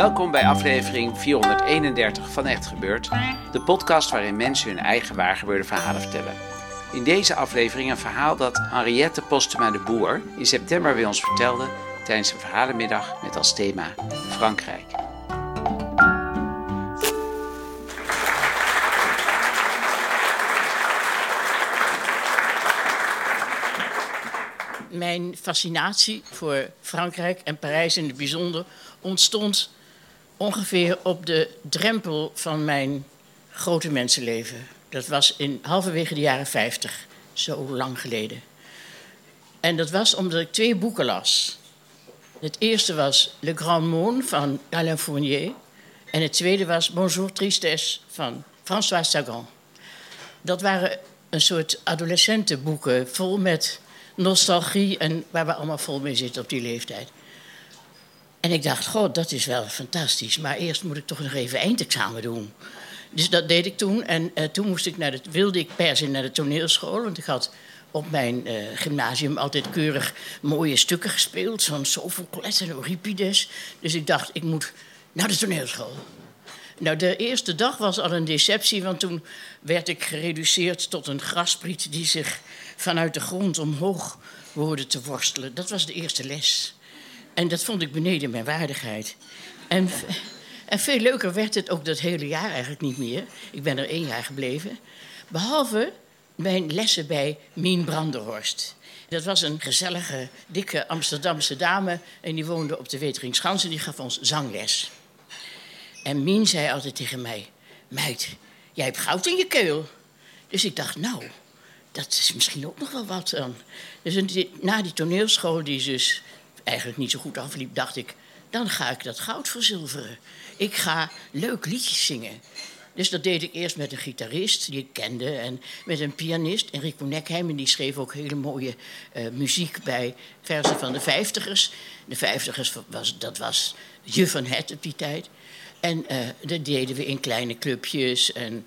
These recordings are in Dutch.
Welkom bij aflevering 431 van Echt Gebeurd, de podcast waarin mensen hun eigen waargebeurde verhalen vertellen. In deze aflevering een verhaal dat Henriette Postema de Boer in september bij ons vertelde tijdens een verhalenmiddag met als thema Frankrijk. Mijn fascinatie voor Frankrijk en Parijs in het bijzonder ontstond ongeveer op de drempel van mijn grote mensenleven. Dat was in halverwege de jaren 50, zo lang geleden. En dat was omdat ik twee boeken las. Het eerste was Le Grand Monde van Alain Fournier. En het tweede was Bonjour Tristesse van François Sagan. Dat waren een soort adolescentenboeken vol met nostalgie en waar we allemaal vol mee zitten op die leeftijd. En ik dacht, god, dat is wel fantastisch. Maar eerst moet ik toch nog even eindexamen doen. Dus dat deed ik toen. En uh, toen moest ik naar de, wilde ik per se naar de toneelschool. Want ik had op mijn uh, gymnasium altijd keurig mooie stukken gespeeld. Zo'n Sophocles en Euripides. Dus ik dacht, ik moet naar de toneelschool. Nou, de eerste dag was al een deceptie, want toen werd ik gereduceerd tot een graspriet die zich vanuit de grond omhoog hoorde te worstelen. Dat was de eerste les. En dat vond ik beneden mijn waardigheid. En, en veel leuker werd het ook dat hele jaar eigenlijk niet meer. Ik ben er één jaar gebleven. Behalve mijn lessen bij Mien Branderhorst. Dat was een gezellige, dikke Amsterdamse dame. En die woonde op de Weteringschans en die gaf ons zangles. En Mien zei altijd tegen mij... Meid, jij hebt goud in je keel. Dus ik dacht, nou, dat is misschien ook nog wel wat dan. Dus na die toneelschool, die dus eigenlijk niet zo goed afliep, dacht ik, dan ga ik dat goud verzilveren. Ik ga leuk liedjes zingen. Dus dat deed ik eerst met een gitarist die ik kende en met een pianist, Enrico Nekheim. En die schreef ook hele mooie uh, muziek bij versen van de vijftigers. De vijftigers, was, dat was je van het op die tijd. En uh, dat deden we in kleine clubjes. En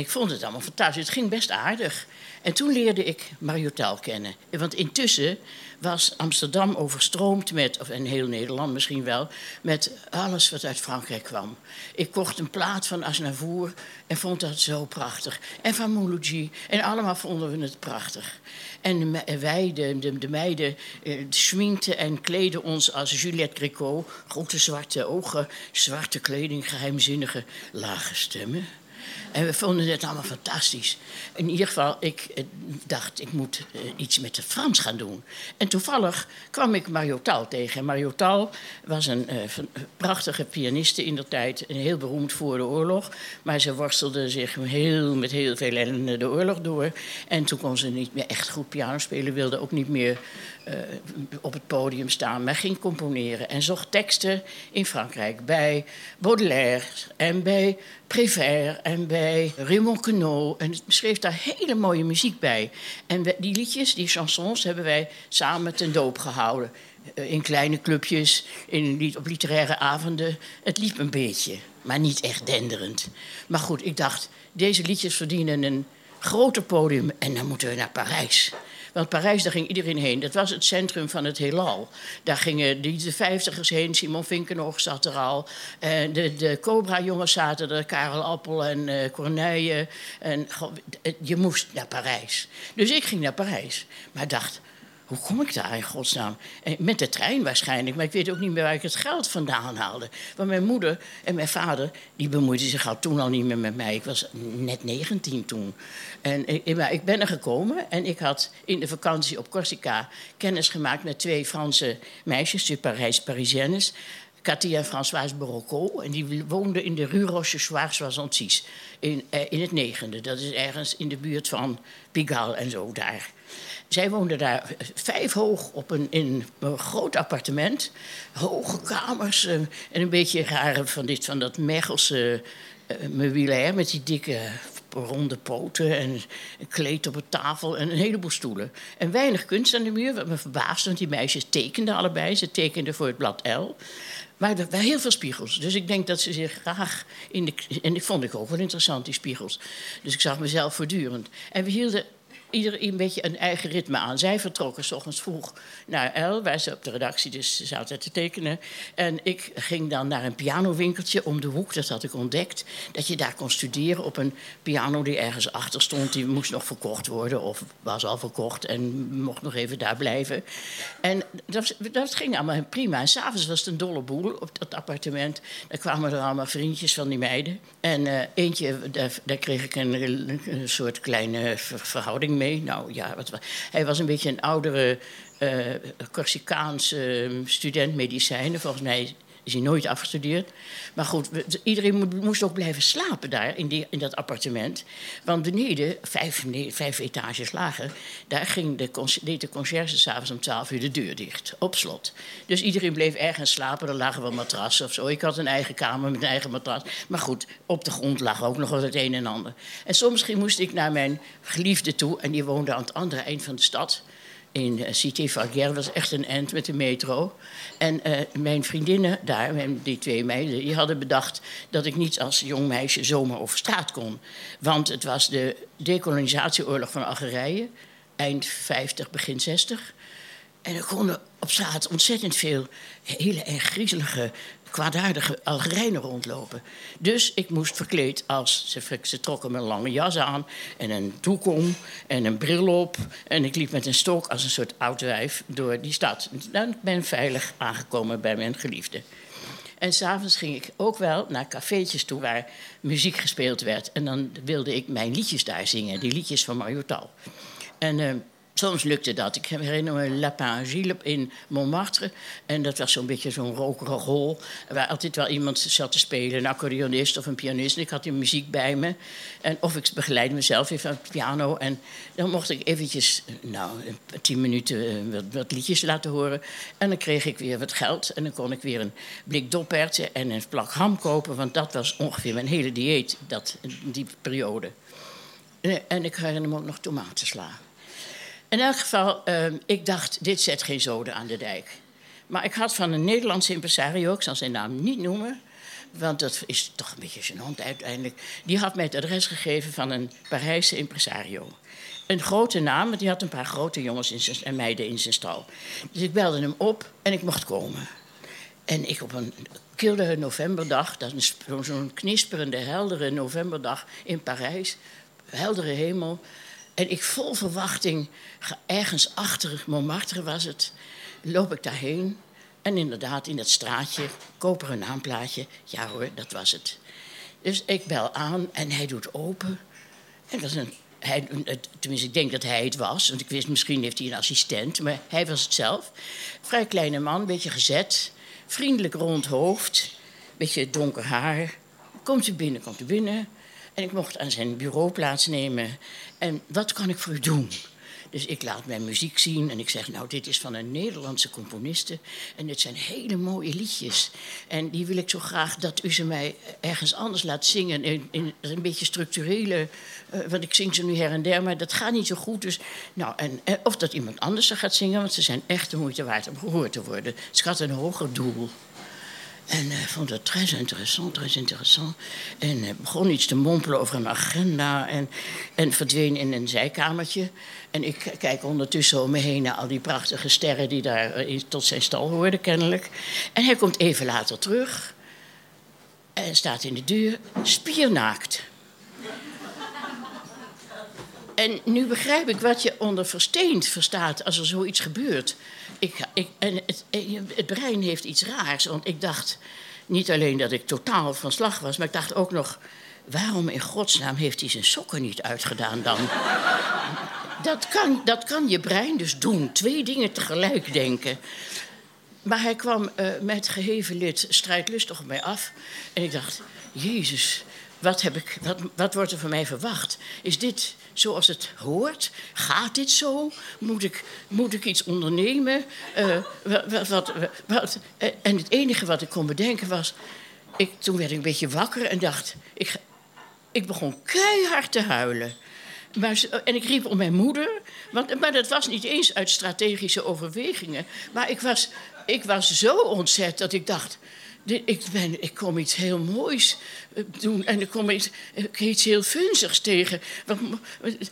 ik vond het allemaal fantastisch. Het ging best aardig. En toen leerde ik Mariotaal kennen. Want intussen was Amsterdam overstroomd met, of en heel Nederland misschien wel, met alles wat uit Frankrijk kwam. Ik kocht een plaat van Asnavour en vond dat zo prachtig. En van Mouloudji. En allemaal vonden we het prachtig. En wij, de, de, de meiden, eh, schminkten en kleden ons als Juliette Gréco. Grote zwarte ogen, zwarte kleding, geheimzinnige, lage stemmen. En we vonden het allemaal fantastisch. In ieder geval, ik eh, dacht, ik moet uh, iets met het Frans gaan doen. En toevallig kwam ik Mario Tal tegen. Mario was een uh, prachtige pianiste in der tijd. Heel beroemd voor de oorlog. Maar ze worstelde zich heel, met heel veel ellende de oorlog door. En toen kon ze niet meer echt goed piano spelen. Wilde ook niet meer op het podium staan, maar ging componeren en zocht teksten in Frankrijk bij Baudelaire en bij Prévert en bij Raymond Queneau. En schreef daar hele mooie muziek bij. En die liedjes, die chansons, hebben wij samen ten doop gehouden. Uh, in kleine clubjes, in, op literaire avonden. Het liep een beetje, maar niet echt denderend. Maar goed, ik dacht, deze liedjes verdienen een groter podium en dan moeten we naar Parijs. Want Parijs, daar ging iedereen heen. Dat was het centrum van het heelal. Daar gingen de, de vijftigers heen. Simon Vinkenoog zat er al. En de, de Cobra-jongens zaten er. Karel Appel en uh, Corneille. En, je moest naar Parijs. Dus ik ging naar Parijs. Maar dacht, hoe kom ik daar in godsnaam? En met de trein waarschijnlijk, maar ik weet ook niet meer waar ik het geld vandaan haalde. Want mijn moeder en mijn vader, die bemoeiden zich al toen al niet meer met mij. Ik was net 19 toen. En ik, maar ik ben er gekomen en ik had in de vakantie op Corsica kennis gemaakt met twee Franse meisjes, twee Parijs Parisiennes. Cathy en Françoise Borocco. En die woonden in de Rue Rochechouart-Soixantis. In, eh, in het negende. Dat is ergens in de buurt van Pigalle en zo daar. Zij woonden daar vijf hoog op een, in een groot appartement. Hoge kamers eh, en een beetje rare van, dit, van dat Mechelse uh, meubilair... met die dikke ronde poten en een kleed op een tafel en een heleboel stoelen. En weinig kunst aan de muur, wat me verbaasde, want die meisjes tekenden allebei. Ze tekenden voor het blad L. Maar er waren heel veel spiegels. Dus ik denk dat ze zich graag in de. En ik vond ik ook wel interessant, die spiegels. Dus ik zag mezelf voortdurend. En we hielden ieder een beetje een eigen ritme aan. Zij vertrokken s ochtends vroeg naar El, waar ze op de redactie dus zaten te tekenen. En ik ging dan naar een pianowinkeltje om de hoek, dat had ik ontdekt. Dat je daar kon studeren op een piano die ergens achter stond. Die moest nog verkocht worden of was al verkocht en mocht nog even daar blijven. En dat, dat ging allemaal prima. En s'avonds was het een dolle boel op dat appartement. Daar kwamen er allemaal vriendjes van die meiden. En uh, eentje, daar, daar, kreeg ik een, een soort kleine verhouding Nou ja, wat, hij was een beetje een oudere uh, Corsicaanse student medicijnen. Volgens mij is nooit afgestudeerd. Maar goed, iedereen moest ook blijven slapen daar in, die, in dat appartement. Want beneden, vijf, vijf etages lager, daar ging de, deed de conciërge s'avonds om twaalf uur de deur dicht, op slot. Dus iedereen bleef ergens slapen, er lagen wel matrassen of zo. Ik had een eigen kamer met een eigen matras. Maar goed, op de grond lag ook nog wel het een en ander. En soms moest ik naar mijn geliefde toe, en die woonde aan het andere eind van de stad in eh, Cité Valguerre was echt een end met de metro. En uh, mijn vriendinnen daar, die twee meiden, die hadden bedacht dat ik niet als jong meisje zomaar over straat kon. Want het was de decolonisatieoorlog van Algerije, eind 50, begin 60. En er konden op straat ontzettend veel hele en griezelige kwaadaardige Algerijnen rondlopen. Dus ik moest verkleed als... Ze, trokken me een lange jas aan en een doek om en een bril op. En ik liep met een stok als een soort oud wijf door die stad. Ben ik veilig aangekomen bij mijn geliefde. En s'avonds ging ik ook wel naar cafeetjes toe waar muziek gespeeld werd. En dan wilde ik mijn liedjes daar zingen, die liedjes van Mariotal. En... Uh, Soms lukte dat. Ik herinner me Lapin Gilles in Montmartre. En dat was zo'n beetje zo'n rokerige hol. Waar altijd wel iemand zat te spelen. Een accordeonist of een pianist. En ik had die muziek bij me. En of ik begeleidde mezelf even aan het piano. En dan mocht ik eventjes, nou, tien minuten eh, wat, wat, liedjes laten horen. En dan kreeg ik weer wat geld. En dan kon ik weer een blik doperwten en een plak ham kopen. Want dat was ongeveer mijn hele dieet, dat, die periode. En ik herinner me ook nog tomatensla. In elk geval, uh, ik dacht, dit zet geen zoden aan de dijk. Maar ik had van een Nederlandse impresario, ik zal zijn naam niet noemen... want dat is toch een beetje zijn hond uiteindelijk... die had mij het adres gegeven van een Parijse impresario. Een grote naam, want die had een paar grote jongens in zijn, en meiden in zijn stal. Dus ik belde hem op en ik mocht komen. En ik op een kille novemberdag, zo'n knisperende, heldere novemberdag in Parijs... heldere hemel en ik vol verwachting, ergens achter Montmartre was het, loop ik daarheen. En inderdaad, in dat straatje, koperen naamplaatje. Ja hoor, dat was het. Dus ik bel aan en hij doet open. En dat is een, hij, tenminste, ik denk dat hij het was. Want ik wist, misschien heeft hij een assistent. Maar hij was het zelf. Vrij kleine man, beetje gezet. Vriendelijk rond hoofd. Beetje donker haar. Komt u binnen, komt u binnen. En ik mocht aan zijn bureau plaatsnemen. En wat kan ik voor u doen? Dus ik laat mijn muziek zien en ik zeg, nou, dit is van een Nederlandse componiste. En dit zijn hele mooie liedjes. En die wil ik zo graag dat u ze mij ergens anders laat zingen. In, in een beetje structurele, uh, want ik zing ze nu her en der, maar dat gaat niet zo goed. Dus, nou, en, of dat iemand anders ze gaat zingen, want ze zijn echt de moeite waard om gehoord te worden. Had een hoger doel. En uh, vond het très interessant, très interessant. En uh, begon iets te mompelen over een agenda en, en verdween in een zijkamertje. En ik kijk ondertussen om me heen naar al die prachtige sterren die daar uh, tot zijn stal hoorden, kennelijk. En hij komt even later terug en staat in de deur, spiernaakt. En nu begrijp ik wat je onder versteend verstaat als er zoiets gebeurt. Ik, ik, en het, het, brein heeft iets raars, want ik dacht niet alleen dat ik totaal van slag was, maar ik dacht ook nog: waarom in godsnaam heeft hij zijn sokken niet uitgedaan dan? dat, kan, dat kan je brein dus doen, twee dingen tegelijk denken. maar hij kwam uh, met geheven lid strijdlustig op mij af. En ik dacht, Jezus, wat, heb ik, wat, wat wordt er van mij verwacht? Is dit zoals het hoort? Gaat dit zo? Moet ik, moet ik iets ondernemen? Uh, wat, wat, wat, en het enige wat ik kon bedenken was... Ik, toen werd ik een beetje wakker en dacht... Ik, ik begon keihard te huilen. Maar, en ik riep om mijn moeder. Want, maar dat was niet eens uit strategische overwegingen. Maar ik was, ik was zo ontzet dat ik dacht ik, kom iets heel moois eh, doen en ik kom iets, iets heel funzigs tegen.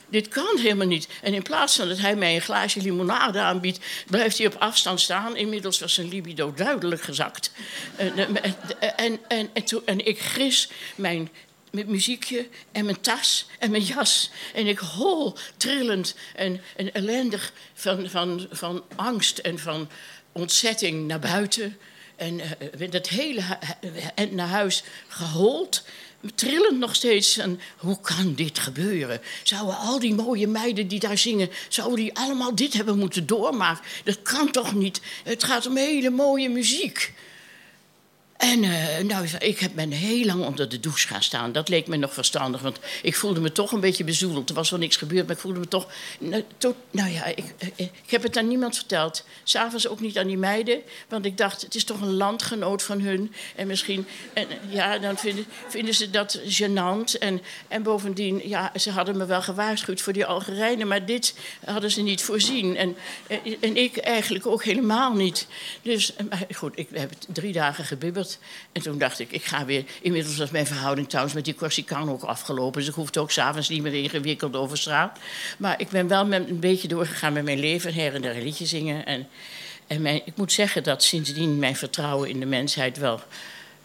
Dit kan helemaal niet. En in plaats van dat hij mij een glaasje limonade aanbiedt, blijft hij op afstand staan. Inmiddels was zijn libido duidelijk gezakt. En, en, en, en, en ik gris mijn muziekje en mijn tas en mijn jas. En ik hol trillend en, en ellendig van, van, van angst en van ontzetting naar buiten. En uh, dat hele en naar huis gehold. Trillend nog steeds. En hoe kan dit gebeuren? Zouden al die mooie meiden die daar zingen... zouden die allemaal dit hebben moeten doormaken? Dat kan toch niet? Het gaat om hele mooie muziek. En uh, nou, ik me heel lang onder de douche gaan staan. Dat leek me nog verstandig, want ik voelde me toch een beetje bezoedeld. Er was wel niks gebeurd, maar ik voelde me toch... Nou, nou ja, ik, eh, ik, heb het aan niemand verteld. S'avonds ook niet aan die meiden, want ik dacht... het is toch een landgenoot van hun. En misschien... En, ja, dan vinden, vinden ze dat gênant. En, en bovendien, ja, ze hadden me wel gewaarschuwd voor die Algerijnen... maar dit hadden ze niet voorzien. En, en ik eigenlijk ook helemaal niet. Dus, maar goed, ik heb drie dagen gebibberd. En toen dacht ik, ik ga weer... Inmiddels was mijn verhouding trouwens met die Corsican ook afgelopen. Dus ik hoefde ook s'avonds niet meer ingewikkeld over straat. Maar ik ben wel met een beetje doorgegaan met mijn leven. Her en der een liedje zingen. En, en mijn, ik moet zeggen dat sindsdien mijn vertrouwen in de mensheid... wel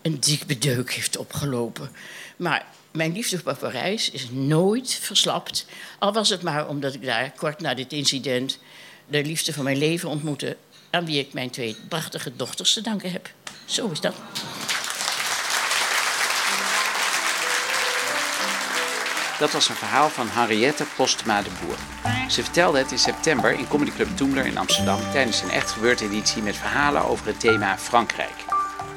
een diepe deuk heeft opgelopen. Maar mijn liefde voor Parijs is nooit verslapt. Al was het maar omdat ik daar kort na dit incident de liefde van mijn leven ontmoette. Aan wie ik mijn twee prachtige dochters te danken heb. Zo is dat. Dat was een verhaal van Henriette Postma de Boer. Ze vertelde het in september in Comedy Club Toemler in Amsterdam tijdens een echt gebeurd editie met verhalen over het thema Frankrijk.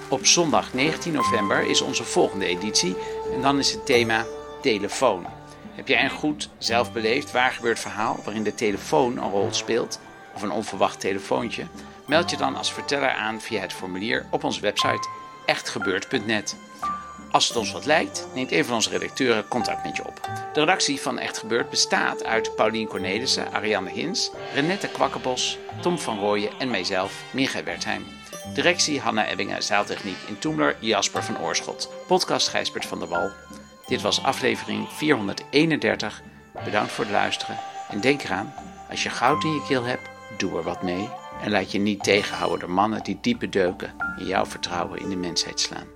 Op zondag 19 november is onze volgende editie en dan is het thema telefoon. Heb jij een goed, zelfbeleefd, waargebeurd verhaal waarin de telefoon een rol speelt of een onverwacht telefoontje? Meld je dan als verteller aan via het formulier op onze website echtgebeurd.net. Als het ons wat lijkt, neemt een van onze redacteuren contact met je op. De redactie van Echt Gebeurd bestaat uit Paulien Cornelissen, Ariane Hins, Renette Kwakkenbos, Tom van Rooyen en mijzelf, Michael Wertheim. Directie Hanna Ebbingen, zaaltechniek in Toemler, Jasper van Oorschot. Podcast Gijsbert van der Wal. Dit was aflevering 431. Bedankt voor het luisteren. En denk eraan, als je goud in je keel hebt, doe er wat mee. En laat je niet tegenhouden door mannen die diepe deuken in jouw vertrouwen in de mensheid slaan.